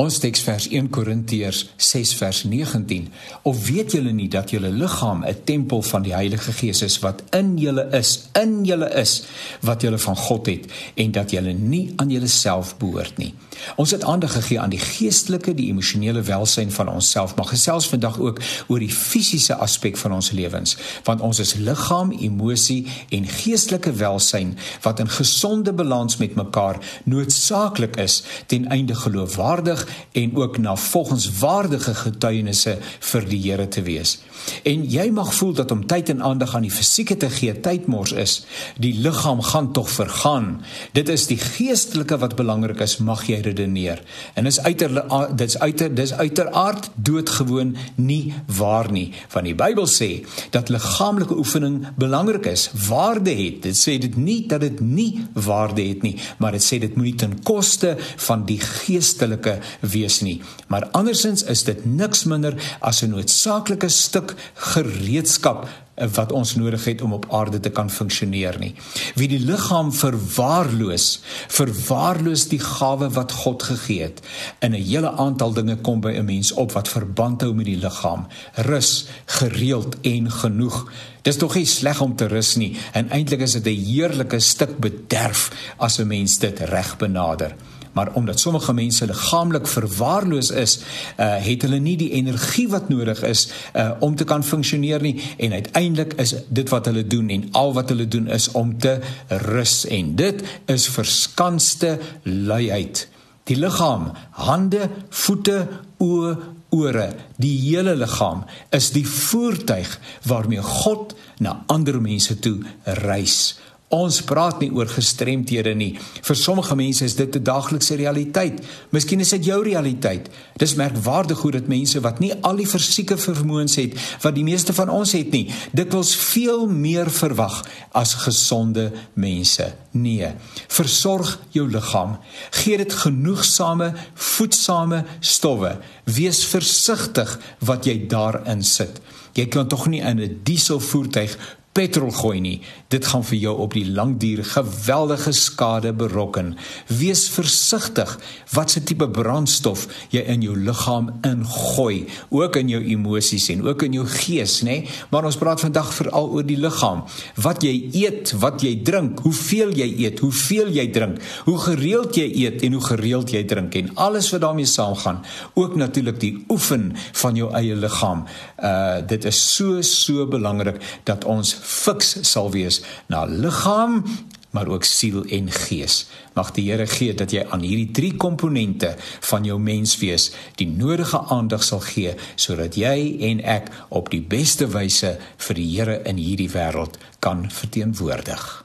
Ons teksvers 1 Korintiërs 6 vers 19. Of weet julle nie dat julle liggaam 'n tempel van die Heilige Gees is wat in julle is, in julle is wat julle van God het en dat julle nie aan julleself behoort nie. Ons het aandag gegee aan die geestelike, die emosionele welsyn van onsself, maar gesels vandag ook oor die fisiese aspek van ons lewens, want ons is liggaam, emosie en geestelike welsyn wat in gesonde balans met mekaar noodsaaklik is ten einde geloofwaardig en ook na volgenswaardige getuienisse vir die Here te wees. En jy mag voel dat om tyd en aandag aan die fisieke te gee tydmors is. Die liggaam gaan tog vergaan. Dit is die geestelike wat belangrik is, mag jy redeneer. En is uiter dit's uiter dis uiteraard doodgewoon nie waar nie, want die Bybel sê dat liggaamlike oefening belangrik is, waarde het. Dit sê dit nie dat dit nie waarde het nie, maar dit sê dit moenie ten koste van die geestelike wees nie. Maar andersins is dit niks minder as 'n noodsaaklike stuk gereedskap wat ons nodig het om op aarde te kan funksioneer nie. Wie die liggaam verwaarloos, verwaarloos die gawe wat God gegee het. In 'n hele aantal dinge kom by 'n mens op wat verband hou met die liggaam. Rus, gereeld en genoeg. Dis tog nie sleg om te rus nie en eintlik is dit 'n heerlike stuk bederf as 'n mens dit reg benader maar omdat sommige mense liggaamlik verwaarloos is, uh, het hulle nie die energie wat nodig is uh, om te kan funksioneer nie en uiteindelik is dit wat hulle doen en al wat hulle doen is om te rus en dit is verskanste luiheid. Die liggaam, hande, voete, oë, ore, die hele liggaam is die voertuig waarmee God na ander mense toe reis. Ons praat nie oor gestremthede nie. Vir sommige mense is dit 'n daaglikse realiteit. Miskien is dit jou realiteit. Dis merkwaardig hoe dit mense wat nie al die fisieke vermoëns het wat die meeste van ons het nie, dikwels veel meer verwag as gesonde mense. Nee, versorg jou liggaam. Gee dit genoegsame, voedsame stowwe. Wees versigtig wat jy daarin sit. Jy kan tog nie in 'n dieselvoertuig petrol gooi nie. Dit gaan vir jou op die lang duur geweldige skade berokken. Wees versigtig wat se tipe brandstof jy in jou liggaam ingooi, ook in jou emosies en ook in jou gees, nê? Maar ons praat vandag veral oor die liggaam. Wat jy eet, wat jy drink, hoeveel jy eet, hoeveel jy drink, hoe gereeld jy eet en hoe gereeld jy drink en alles wat daarmee saamgaan. Ook natuurlik die oefen van jou eie liggaam. Uh dit is so so belangrik dat ons fiks sal wees na liggaam maar ook siel en gees. Mag die Here gee dat jy aan hierdie drie komponente van jou menswees die nodige aandag sal gee sodat jy en ek op die beste wyse vir die Here in hierdie wêreld kan verteenwoordig.